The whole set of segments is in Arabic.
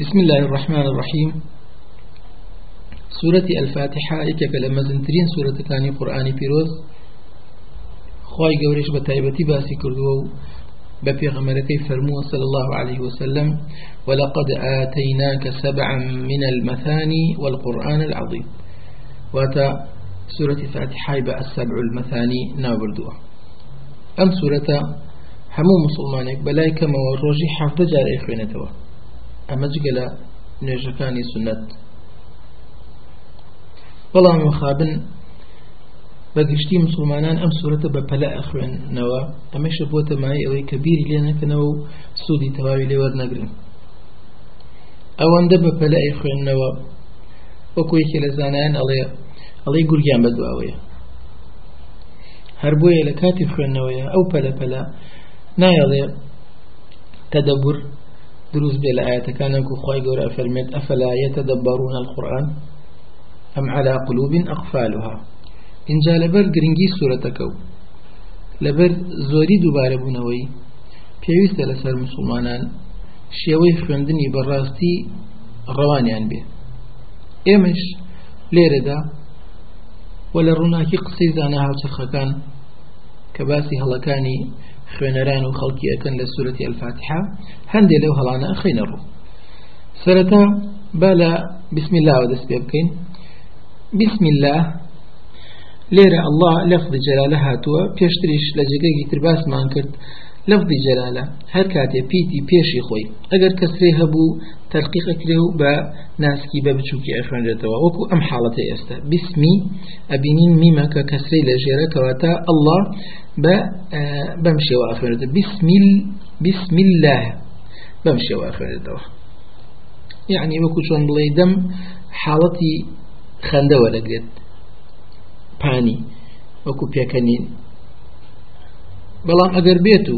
بسم الله الرحمن الرحيم. سورة الفاتحة إكك لما زنترين سورة كان قرآن بيروز خواهي قوريش بتايبتي باسي كردو ببيغمركي فرموه صلى الله عليه وسلم ولقد آتيناك سبعا من المثاني والقرآن العظيم. واتا سوورەتی الفاتحة بە السبع المثاني ناوبردووە ئەم سوورەتە همو مسلمانك بلاي كما والروجي حفظ جار إخوانتوا أما جقل نجكاني سنة والله مخابن بەگشتی مسلمانان ئەم سوورەتە بە پەلە ئەخوێنەوە ئەمەشە بۆتە مایەی ئەوەی کە بیری لێ نەکەنەوە و سوودی تەواوی لێ وەرنەگرن. ئەوەندە بە پەلە ئەیخوێنەوە وەکو یەکێ لە زانایان ئەڵێ ئەڵێ گورگیان بەدواوەیە هەر بۆیە لە کاتی خوێندنەوەیە ئەو پەلە پەلە. نایەڵێ تەدەبور دروست بێ لە ئاەتەکانم و خی گەورە فەرمێت ئەفلا يتدبرون القرآن أم على قلوب أقفالها اینجا لەبەر گرنگی سوورەتەکە و لەبەر زۆری دووبارە بوونەوەی پێویستە لەسەر مسلمانان شێوەی خوێندنی بەڕاستی ڕەوانیان بێ. ئێمەش لێرەدا و لە ڕووناکی قسەی زانا هاوچەرخەکان کە باسی هەڵەکانی خوێنەران و خەڵکی ئەکەن لە سوورەتی ئەلفاتحا هەندێ لەو هەڵانە ئەخینە ڕوو سەرەتا با لە بسم الله دەست پێ بکەین. بسم الله لێرە الله لەفظ جەلالە هاتووە پێشتریش لە جێگەی تر باسمان کرد لەفظی جەلالە هەر کاتێ پیتی پێشی خۆی. ئەگەر کەسرێ هەبوو تەرقیقەکرێ و بە ناسکی بە بچووکی ئەخوێنرێتەوە وەکو ئەم حاڵەتی ئێستا بسمی ئەبینین میمەکە کەسرەی لە ژێرە کەواتە الله بە بەم شێوە ئەخوێنێتە بسم الله. بەم شێوە ئەخوێنێتەوە یعنی وەکو چۆن بڵێ دەم حاڵەتی خەندەوە دەگرێت پانی. وەکو پێکەنین بەڵام ئەگەر بێت و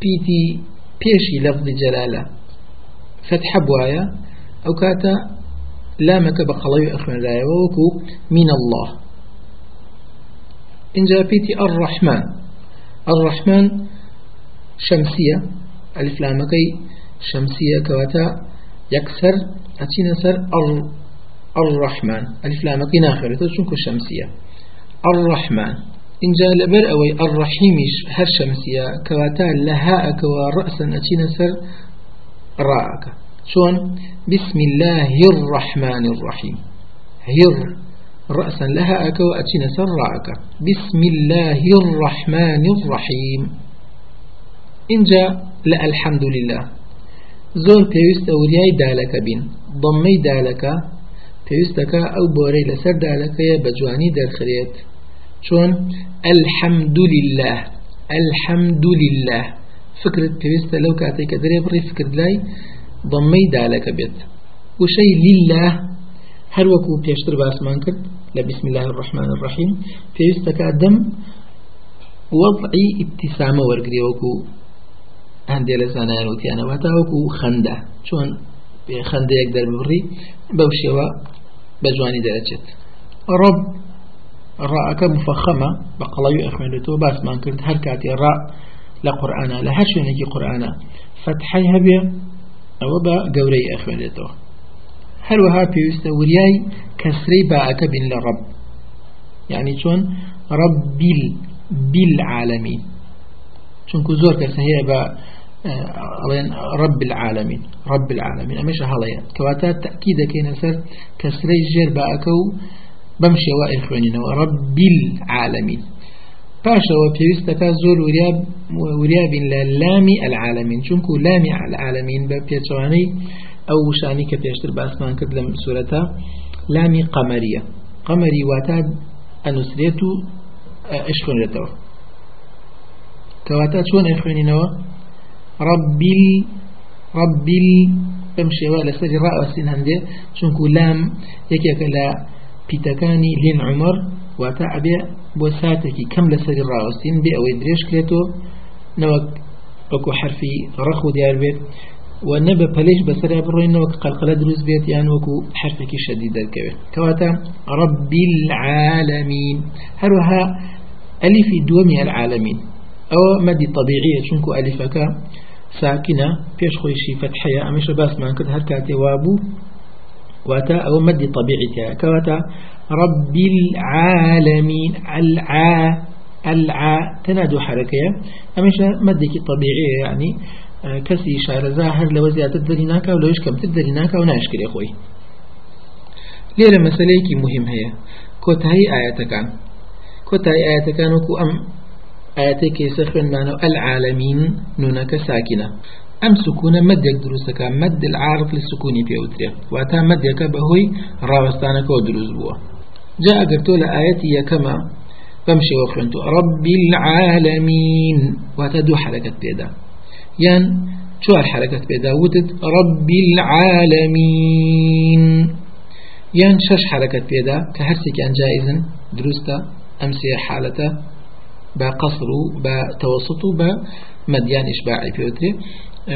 پیتی پێشی لەفظی جەلالە فتح بواە ئەو کاتە لامەکە بە قەڵەوی ئەخوێنرایەوە وەکو من الله. اینجا پیتی الرحمن. الرحمن شمسية ألف لامكي شمسية كواتا يكسر أتينا سر الرحمن. ألف لامكي ناخرته شنكو شمسية؟ الرحمن. إن جاء لبر أوي الرحيمش هر كواتا لهاءك ورأسا أتينا سر راءك شون بسم الله الرحمن الرحيم هر رأسا لهاءك وأتينا سر راءك بسم الله الرحمن الرحيم إن جاء لا الحمد لله زور پێویستە وریای دالەکە بین ضمەی دالەکە پێویستەکە ئەو بۆرەی لەسەر دالەکەیە بە جوانی دەرخرێت چۆن الحمد لله فكرة پێویستە لەو کاتێک کە دەرێ بڕی فکرد لای ضمەی دالەکە بێت. وشەی لله هەر وەکو پێشتر باسمان کرد لە بسم الله الرحمن الرحيم پێویستەکە دەم وضعی ابتسامە وەرگری وەکو هەندێک لە زانایان وتیانەوە تا وەکو خەندە. چۆن خەندەیەک دەربڕی بەو شێوە بە جوانی دەرەچێت. ڕب ڕاءەکە مفەخەمە بە قەڵەوی ئەخوێنێتەوە باسمان کرد هەر کاتی ڕاء لە هەر شوێنێکی قورآانە فتحی هەبێ ئەوە بە گەورەی ئەخوێنێتەوە هەروەها پێویستە وریای کەسرەی باەکە بین لە ڕب یعنی چۆن ڕب بیل بیل عالمین چونکو زۆر کەس هەیە بە رب العالمين رب العالمين أمش هلايا كواتا تأكيد كينا سر كسري جير باكو بمشي وإخواننا رب باشا وبيوستكا زور ورياب ورياب للام العالمين. شنكو لام العالمين ببيتواني أو شاني كبيشتر باسمان كدلم سورة لام قمرية. قمري واتاد أنسريتو إشخون رتو كواتا شون إخواننا ربي ربي بمشي ولا سري رأس هندي شنكو لام يكيك لا بيتكاني لين عمر. واتا أبي بوساتكي كم لسري الرأسين بي أو يدريش كريتو نوك أكو حرفي رخو ديار بيت ونبى بليش بسرع بروين نوك قلقلة دروس بيت يعني وكو حرفك شديد الكبير كواتا رب العالمين. هروها ألف دومي العالمين. أو مدي طبيعية شنكو ألفك ساكنة بيش خويشي فتحية أمش باس ما كد هركاتي وابو واتا أو مد طبيعي كواتا رب العالمين العا العا. تنادو حركة. أمش مدك طبيعي يعني آه، كسي شعر زاهر لو زيادة دريناك ولو يشكم تدريناك وناشكر يا أخوي ليلة مسألة مهم هي. كوتهي آياتكان. كوتهي آياتكان وكو أم آياتك يسخن معنى العالمين نونك ساكنة. أم سكون مدك دروسك مد العارض للسكون في أوتريا وأتا مدك بهوي راوستانك ودروس بوا. جاء قلت لآياتي كما بمشي وخنتو. رب العالمين. وتدو حركة بيدا. ين شو الحركة بيدا. وتد رب العالمين. ين شش حركة بيدا. كهرسي كان جائزا دروستا. أمسي حالته بقصر بتوسط بمديان إشباعي بيوتري.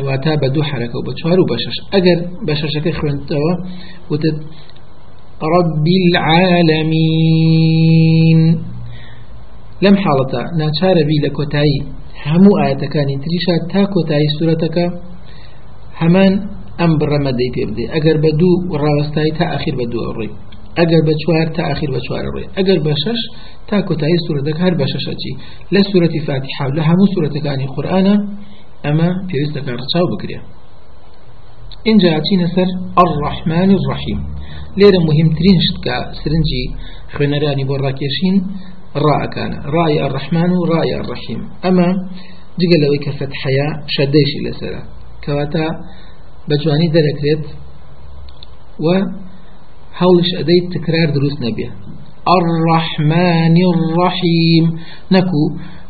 واتا بدو حركة وبتشوار وبشش أجر بششك خوانتوا وتد رب العالمين لم حالتا ناچار بي لكوتاي همو آياتكاني تريشا تا كوتاي سورتك همان ام برمه دي بيبدي اگر بدو راوستاي تا اخير بدو الرئي ئەگەر بە چوار تا آخر بە چوار ڕێ ئەگەر بە شش تا کۆتایی سوورەتەکە هەر بە شەشەچی لە سوورەتی فاتی حاو لە هەموو سوورەتەکانی قورآە ئەمە پێویستەکە ڕچاو بکرێ. اینجا چینە سەر ئەڕحمان ڕحیم مهم ترين شتك سرنجي خوينراني براكيشين راء كان. رأي الرحمن رأي الرحيم. أما جقل لو كفتحيا شديش إلى سرا. كواتا بجواني دركريت و هولش أديت تكرار دروس نبيه الرحمن الرحيم. نكو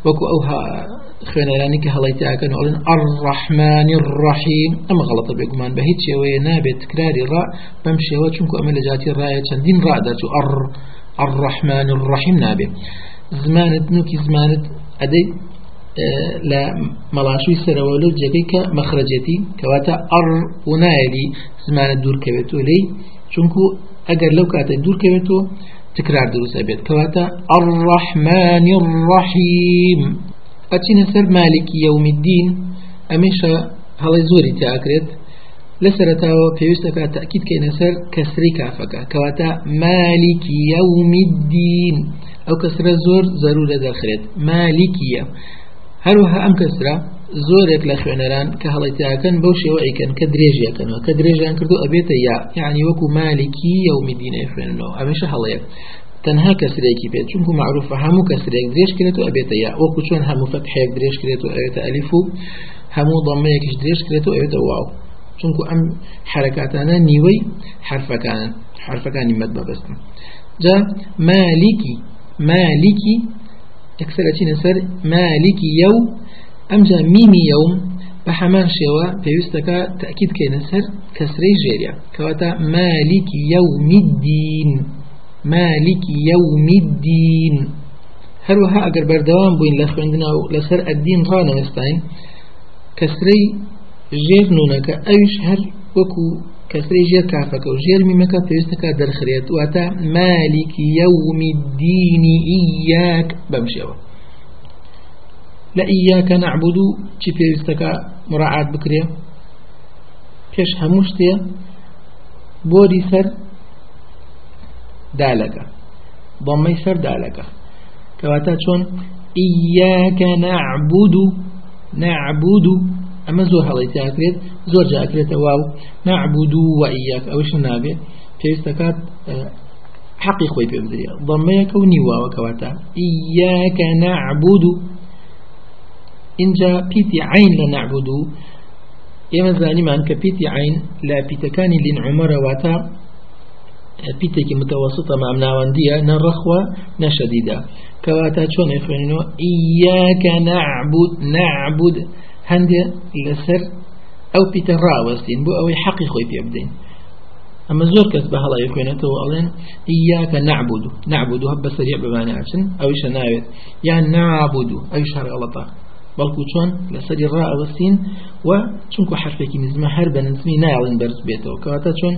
وكو أوها خوێنەرانی کە هەڵیتیاکەن ئەڵێن الرحمن الرحیم ئەمە غەڵەتە بێگومان بە هیچ شێوەیە نابێت تکراری ڕا بەم شێوە چونکو ئەمە لە جاتی ڕایە چەندین الرحمن الرحیم نابێ زمانت نوکی زمانت ئەدەی لا مەڵاشوی سەرەوە لەو جێگەی کە مەخرەجێتی کەواتە ئەڕ و نایەلی زمانت دوورکەوێتەوە لی چونکو ئەگەر لەو کاتە دوورکەوێتەوە تکرار دروست بێت کەواتە الرحمن الرحیم ئەچینە سەر مالکی یومیدین ئەمێشە هەڵی زۆری تاکرێت لە سەرتاوە پێویستەکە تاکیید کەینە سەر کەسری کافەکە کەواتە مالکی یومیدین ئەو کەسرە زۆر زەرورە دەخرێت. مالکیە هەروەها ئەم کەسرە زۆرێک لە خوێنەران کە هەڵیتیاکەن بەو شێوەیکەن کە درێژیەکەنەوە. کە درێژیان کردو ئەبێتە یا یعنی وەکو مالکی یومیدینە خوێنەوە ئەمێشە هەڵەیە. تەنها کەسرێکی پێت چونکو معروفە هەموو کەسرێک درێژ کرێت و ئەبێتە یا وەکو چۆن هەموو فەتحەیەک درێژ کرێت و ئەوێتە ئەلیف و هەموو ضمەیەکیش درێژ کرێت و ئەوێتە واو. چونکو ئەم حرکاتانە نیوەی حرفەکانن حرفەکانی مەد بەبستن جا مالکی مالکی یەکسەرەچینە سەر مالکی یەو ئەمجا میمی یەوم بە هەمان شێوە پێویستەکە تأکید کەینە سەر کەسرەی ژێریە کەواتە مالکی یەومی الدین مالکی یەومی الدین هەروەها ئەگەر بەردەوام بووین لە خوێندنا و لەسەر ئەدین ڕانەوەستین کەسرەی ژێر نونەکە ئەوش هەر وەکو کەسری ژێر کافەکە و ژێر میمەکە پێویستەکە دەرخرێت واتە مالیکی یەومی الدینی ئیاک بەمشەوە لە ئیاکە نعبود و چی پێویستەکە مراعات پێش هەموو شتێ بۆری سەر دالەکە ضمەی سەر دالەکە کەواتە چۆن ئیاکە نعبود نعبود أما زور هڵی تاکرێت زۆر جاکرێتە واو. نعبود وإياك. أوش نابێ پێویستەکات حقی خۆی پێ بدرێ ضمەیەکە و نیواوە کەواتە إياك نعبود اینجا پیتی عین لە نعبود ئێمە زانیمان کە پیتی عین لە واتە پیتێکی متوسطە مامناوەندیە نەڕەخوە نەشەدیدا کەواتە چۆن خوێنەوە إياك نعبد نعبد. هەندێ لەسەر ئەو پیتە ڕاوەستین بۆ ئەوەی حەقی خۆی پێ بدەین. ئەمە زۆر کەس بە هەڵی خوێنێتەوە ئەڵێن ئیاکە نعبود نعبود هەب بەسەریع بمانە ئاچن ئەویشە ناوێت. یان نعبود ئەوی شار غەڵەتە بەڵکو چۆن لەسەری ڕاوەستین و چونکو حرفێکی نزمە هەر بە نزمی ناڵن بەرز بێتەوە. کەواتە چۆن؟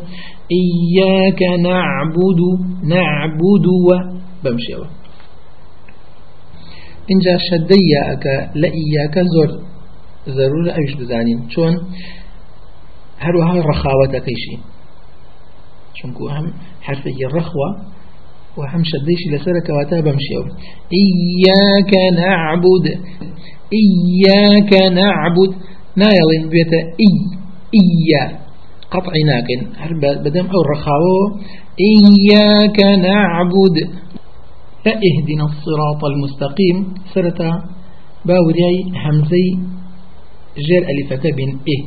ئیاکە نعبود نعبود و بەمشێوە اینجا شەدەیە ئەکە لە ئیاکە زۆر ضرورة أيش بزانين شون هروها الرخاوة كيشي شونكو هم حرفي الرخوة وهم شديش لسرك واتا بمشيو إياك نعبد إياك نعبد. نايلين بيتا إي إيا. قطع ناكن هل بدم أو رخاوه إياك نعبد. لا اهدنا الصراط المستقيم. سرتا باورياي همزي جير ألفة بين إيه.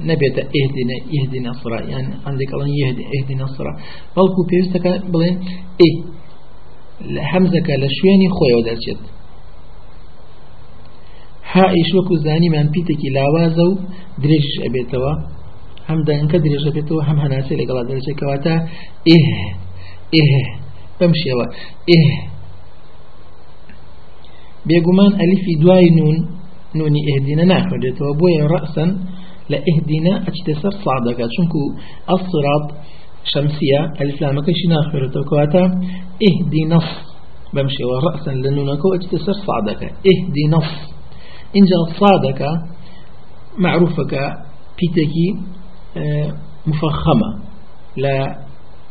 نبيت اهدنا اهدنا الصراط يعني عندك الله يهدي اهدنا الصراط بلكو بيستك بلين إيه. همزك لشويني خوي ودرشت ها إيش وكو زاني من بيتك لاوازو دريش أبيتوا. هم دانك دريش أبيتوا. هم هناسي لقلا دريش كواتا. إيه. إيه. بمشي إيه. بيقومان ألف دواي نون. نوني إهدينا ناخدتوا بويا رأسا لا إهدينا أجتسر صعدك. شنكو الصراط شمسية. ألف لامك شناخدتوا كواتا. إهدي نص بمشي ورأسا لنونك أجتسر صعدك. إهدي نص إنجا صادك معروفك بيتكي آه، مفخمة. لا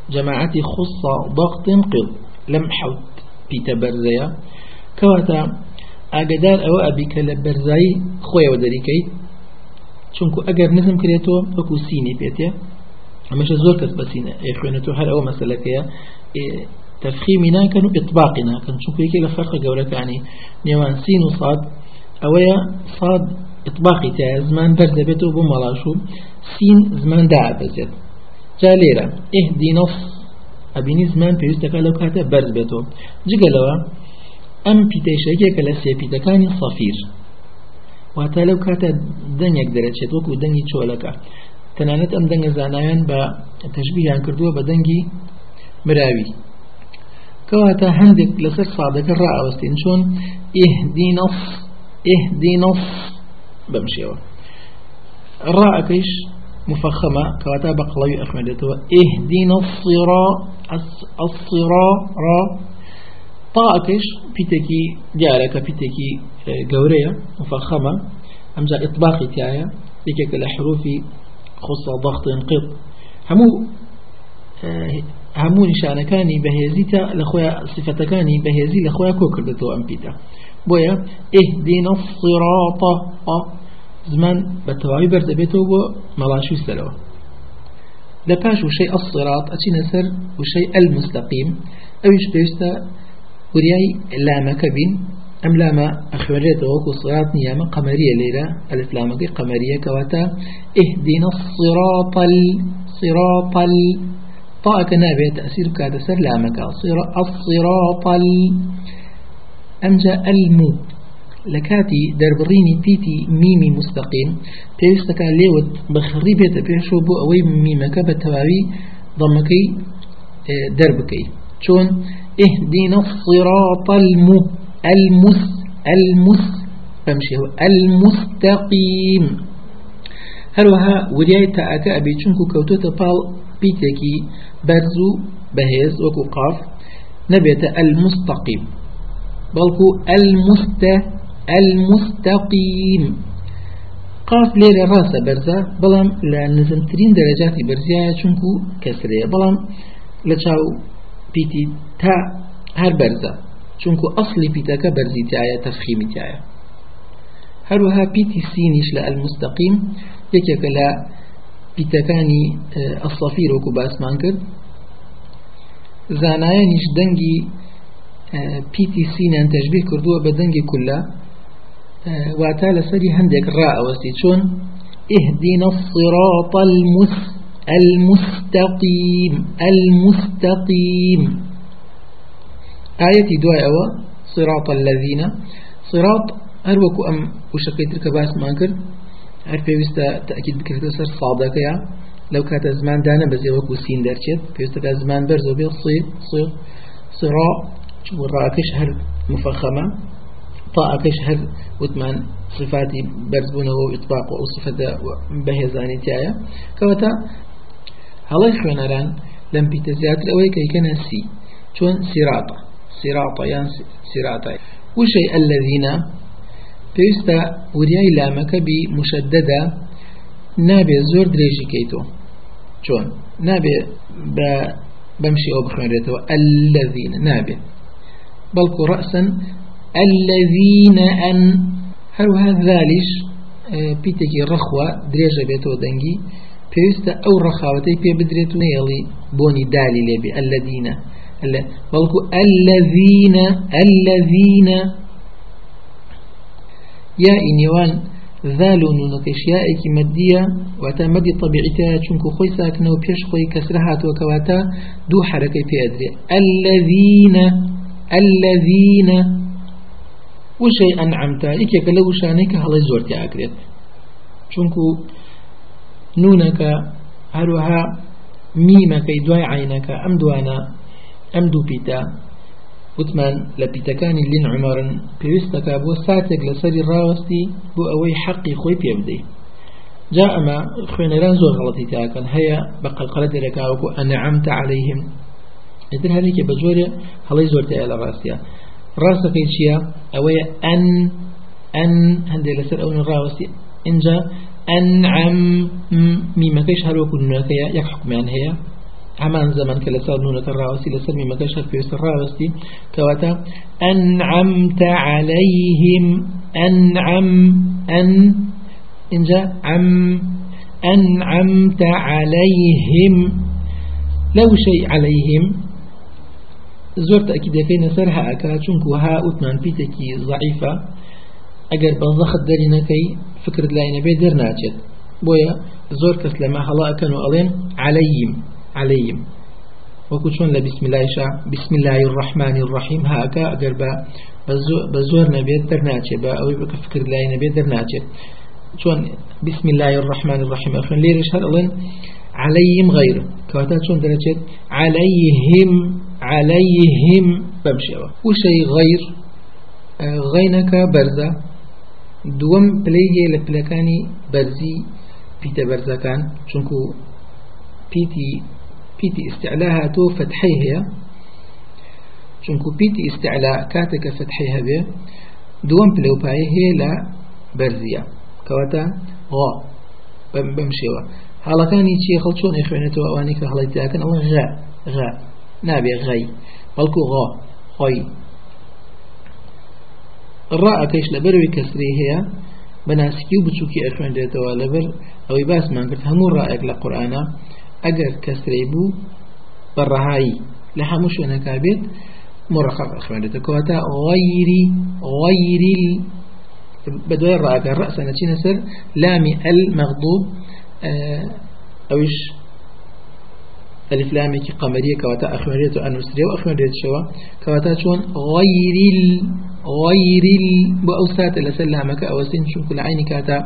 جماعة خصة ضغط قض لم حوت بيتا برزيا كواتا أقدار أو أبيك لبرزاي خويا ودريكي. چونكو أقر نزم كريتو أكو سيني بيتيا. أمش زور كس بسينة إخوانتو هل أو مسألة كيا إيه، تفخيمنا كانوا إطباقنا. كان شوكو يكي لفرق قولك يعني نيوان سين وصاد ئەوەیە ساد اطباقی تایە زمان بەر دەبێتەوە بۆ مەڵاش و سین زماندا ئابەزێت جا لێرە ئهدینە ئەبینی زمان پێویستەکە لەو کاتە بەرز بێتەوە جگەلەوە ئەم پیتەیشەکێکە لە سێپیتەکانی سەفیر. واتە لەو کاتە دەنگێک دەرەچێت وەکو دەنگی چۆلەکە. تەنانەت ئەم دەنگە زانایان بە تەشبییان کردووە بە دەنگی مراوی. کەواتە هەندێک لەسەر سادەکە ڕائوەستین چۆن ئهدینە اهدنا بمشيوه الراء كيش مفخمة كواتا بقلوي أخمدته. اهدنا الصراء الصراء. طاء كيش بيتكي جارك بيتكي قورية آه، مفخمة. أمجا إطباقي تايا لكيك الحروف خصة ضغط انقض همو آه، همو نشانكاني بهيزيتا لخويا صفتكاني بهيزي لخويا كوكر بتو أمبيتا بويا اهدنا الصراط. زمان بيتو بو ملاشو سلو. لباش وشيء الصراط أتي نسر وشيء المستقيم. أوش بيستا ورياي لامك بين أم لاما أخبرت وكو صراط نيامة قمرية ليلة. ألف لامك قمرية كواتا. اهدنا الصراط الصراط ال. طاء كنابه تأثير كاد سر الصراط ال. أمجا المو لكاتي دربريني بيتي ميمي مستقيم. بيستكا ليوت بخريبة بيشو بو أوي ميمك بتواوي ضمكي آه، دربكي شون؟ اهدنا الصراط المو المس المس بمشي هو المستقيم. هروها ورياي تاكا أبي چونكو كوتو تبال بيتكي برزو بهز وكو قاف. نبيت المستقيم. بلكو المست المستقيم قاف لێرە ڕاستە بەرزە بەڵام لە نزمترین دەرەجاتی بەرزیایە چونکو کەسرەیە. بەڵام لە چاو پیتی تا هەر بەرزە چونکو ئەسلی پیتەکە بەرزیتیایە تەفخیمیتیایە هەروەها پیتی سینیش لە ئەلمستەقیم یەکێکە لە پیتەکانی ئەسڵەفیر وەکو باسمان کرد. زانایانیش دەنگی پیتی سینیان تەشبیه کردووە بە دەنگی کولا واتا لەسەری هەندێک ڕائەوەستی. چۆن؟ اهدنا الصراط المس المستقيم المستقيم. آية دعاء صراط الذين. صراط أروكو أم وشكيت لك باس ما كرد پێویستە تأكيد بکرێتە سەر ساڵدەکەیە لەو کاتە زمان بەزێ وەکو سین دەرچێت پێویستە زمان بەرزۆ بێ صی صرا والراكش هل مفخمة طاءكش هل وثمان صفاتي برزبونه وإطباق وصفة بهزاني تايا كوتا هلا خوينران لم بيتزياتر أوي كي كان سي شون سراطة سراطة يعني سراطة. وشيء الذين لامەکە بی مشددە نابێ زۆر درێژی کەیتۆ چۆن نابێ بە بەمشی ئەو بخوێنرێتەوە الذين نابێ بەڵکو ڕأسن الذين أن هەروها ذالیش پیتێکی ڕەخوە درێژە بێتەوە دەنگی پێویستە ئەو ڕەخاوەتەی پێ بدرێت و نێڵی بۆنی دالی لێبێ الذين. بەڵکو الذين الذين. يا إنيوان ذال نونكش يا إيكي مدية واتا مدي طبيعتها. چونكو خوي ساكنة وبيش خوي كسرها وكواتا دو حركة في أدري الذين وشي أنعمتا إيكي كلو شانيك هلا زورتي أكريت. چونكو نونك هروها ميمك دوای عينك أم دوانا أم دو بيتا. وتمان لبيتكاني لين عمرن. بيوستك بو ساتك لسري راوستي بو أوي حقي خوي بيبدي. جاء ما خوين رانزو غلطي تاكن. هيا بقى القلد ركاوكو أنعمت عليهم. يدر هذيك بجوري هلاي زورتي على راسيا. راسك يشيا أوي أن أن هندي لسر أون راوستي إنجا أنعم ميما كيش هلوكو نوكيا يك حكمان هي همان زمن كلا سال نونة الراوسي لسلمي مكشف في الراوسي كواتا أنعمت عليهم أنعم أن. إن جاء عم أنعمت عليهم. لو شيء عليهم زور تأكيد كين سرها أكا چونكو ها أتمان بيتكي ضعيفة أجر بنضخت دارينكي فكرة لا ينبي درناتشت بويا زور كسلما هلا كانوا ألين عليهم عليهم وكتون بسم الله شاء بسم الله الرحمن الرحيم هاكا أقر بزور نبيت درناتي با أو بكفكر لا نبيت درناتي شون بسم الله الرحمن الرحيم أخوان ليرش هرألن عليهم غير كواتا شون درجت عليهم عليهم. بمشيوا وشي غير غينك برزة. دوم بليه لبلكاني برزي بيتا برزة كان شونكو بيتي بيتي استعلاها تو فتحي هي چونكو بيتي استعلاء كاتك فتحيها به دوام بلو باي هي لا برزية كواتا غا. بمشيوا حالا كان يتشي خلطون إخوانتو أوانيك حالا يتاكن الله غا غا. غي بلكو غا غي الراء كيش لبروي كسري هي بناسكي وبتشوكي أخوان ديتوا لبر أو يباس ما قلت همو رأيك لقرآن ئەگەر کەسرەی بوو بەڕەهایی لە هەموو شوێنەکە بێت مرقق خوێنێتە کەواتە غەیری غەیری بدوای ڕاگە ڕأسە نەچینە سەر لامی المەغضوب ئەوش ألف لامێکی قەمەریە کەواتە ئەخوێنێت و ئەنووسێ و ئەخوێنێت شەوە کەواتە چۆن غەیری غەیری بۆ ئەو ساتە لەسەر لامەکە ئەوەسین چونکو لە عینی کاتا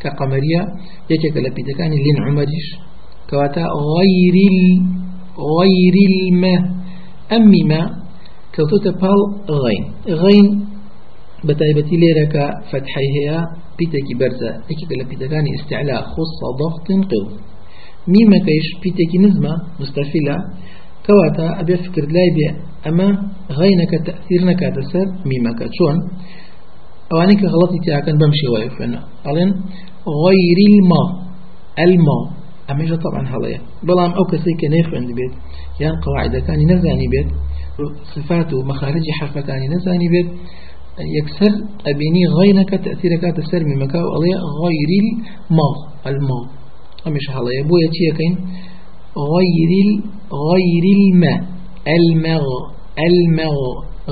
کە قەمەریە یەکێکە لە پیتەکانی لین عمەریش غير غير الماء أمي ما كوتوت بال غين. غين بتايبتي ليرك فتحي هي بيتكي برزة. أكيد لبيتكاني استعلاء خص ضغط قو ميما كيش بيتكي نزمة مستفلة كواتا أبي فكر لاي بي أما غينك تأثيرنك تسر ميما كتشون أوانيك غلطي تاكن بمشي ويفنا ألين غير الماء الماء. أميجا طبعا هلايا. بلام أو كسي كنيف عند بيت. يان قواعد كان نزاني بيت. صفات ومخارج حرف كان نزاني بيت. يكسر أبيني غينك تأثيرك تسر مكاو عليه غير الماء. الماء. بو يتي كين غير غير الماء الماء الماء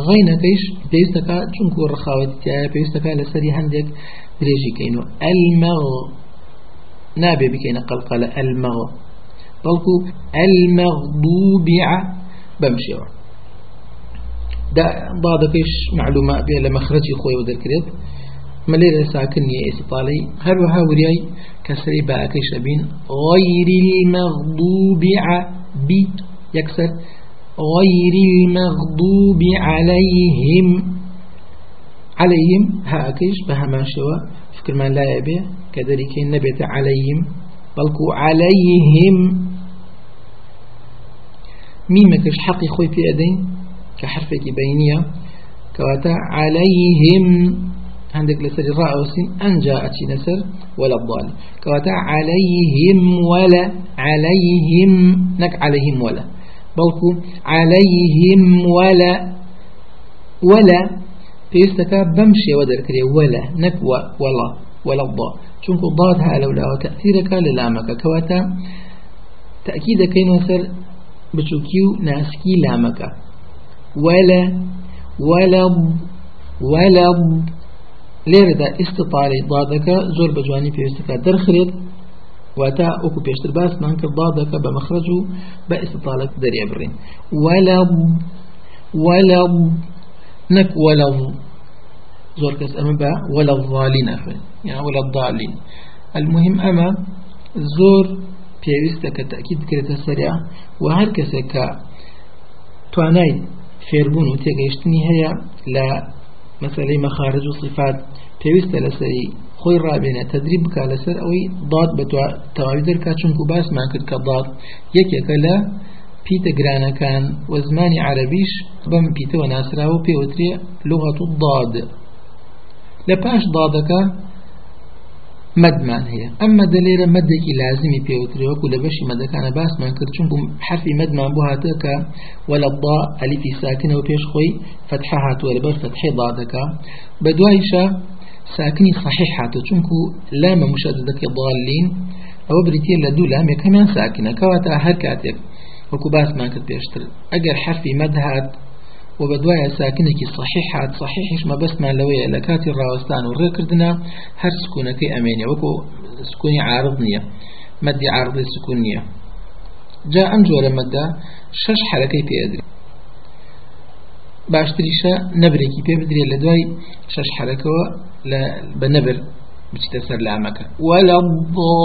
غينك إيش بيستكا چونكو الرخاوة تاعي بيستكا لسري هندك دريجي كينو الماء نابي بكينا قلقل المغ. بلكو المغضوب بمشي. دا بعض كيش معلومة بيه لمخرجي خوي ودر كريت مليلة ساكنية استطالي هل وها ورياي كسري كيش أبين غير المغضوب بي يكسر. غير المغضوب عليهم. عليهم. ها كيش بها ما شوى. فكر ما لا يبيه كذلك نبت عليهم. بلكو عليهم. ميمكش حقي خوي في أدين. كحرفك بينية. كواتا عليهم. عندك لسر الراء والسين أن جاءت نسر ولا الضال كواتا عليهم ولا عليهم نك عليهم ولا. بلكو عليهم ولا ولا پێویستەکە بەم شێوە دەرکرێ وەلە نەک وەڵا وەلە الضا چونکو ضاد ها لەولاوە تەثیرەکە لە لامەکە کەواتە تأكيد كينو سر بچوكيو ناسكي لامكا ولا ولض ولض لێرەدا ئستطالی ضادەکە زۆر بەجوانی پێویستەکە دەرخرێت واتا ئۆکو پێشتر باسمان کرد ضادەکە بە مەخرج و بە ئستطالك دەریێ بڕین. وەلەض وەلەض نەک وەلەض زۆر کەس ئەمە بە وەلەض ضالین ئەخوێن يعني وەلەض ضالین المهم ئەمە زۆر پێویستە کە تەکید کرێتە سەریا و هەر کەسێک کە توانای فێربوون و تێگەیشتنی هەیە لە مەسلەی مەخارج و صفات پێویستە لەسەری خۆی ڕابێنە تدریب بکە لەسەر ئەوەی داد بە تەواوی دەرکا چونکو باسمان کرد کە داد یەکێکە لە پیتە گرانەکان و زمانی عربیش بەم پیتەوە ناسراوە پێوترێ لغەت و داد. لە پاش دادەکە مدمان هەیە ئەم مەدە لێرە مەدێکی لازمی پێوترێوەکو لە بەشی مەدەکانە باسمان کرد چونکو حرفی مدمان بۆ هاتەکە وەلە ضا ئەلیفی ساکنەوە پێش خۆی فتحە هاتووە لەبەر فتحی ضادەکە بە دوایشە ساکنی صحیح هاتو چونکو لامە مشددەکە ضالین ئەوە بریتە لە دوو لام یەکەمیان ساکنە کەواتە هەر کاتێک وەکو باسمان کرد پێشتر ئەگەر حرفی هات وبدوايا ساكنك صحيحات صحيحش ما بس ما لوية لكاتي الراوستان والركردنا هر سكونك أمينية وكو سكوني عارضنية مدي عارضي سكونية. جاء أنجور مدى شش حركي في أدري. باشتريشا نبريكي في بدري لدواي شش حركة بنبر بتتسر لعمك. ولا الضالين.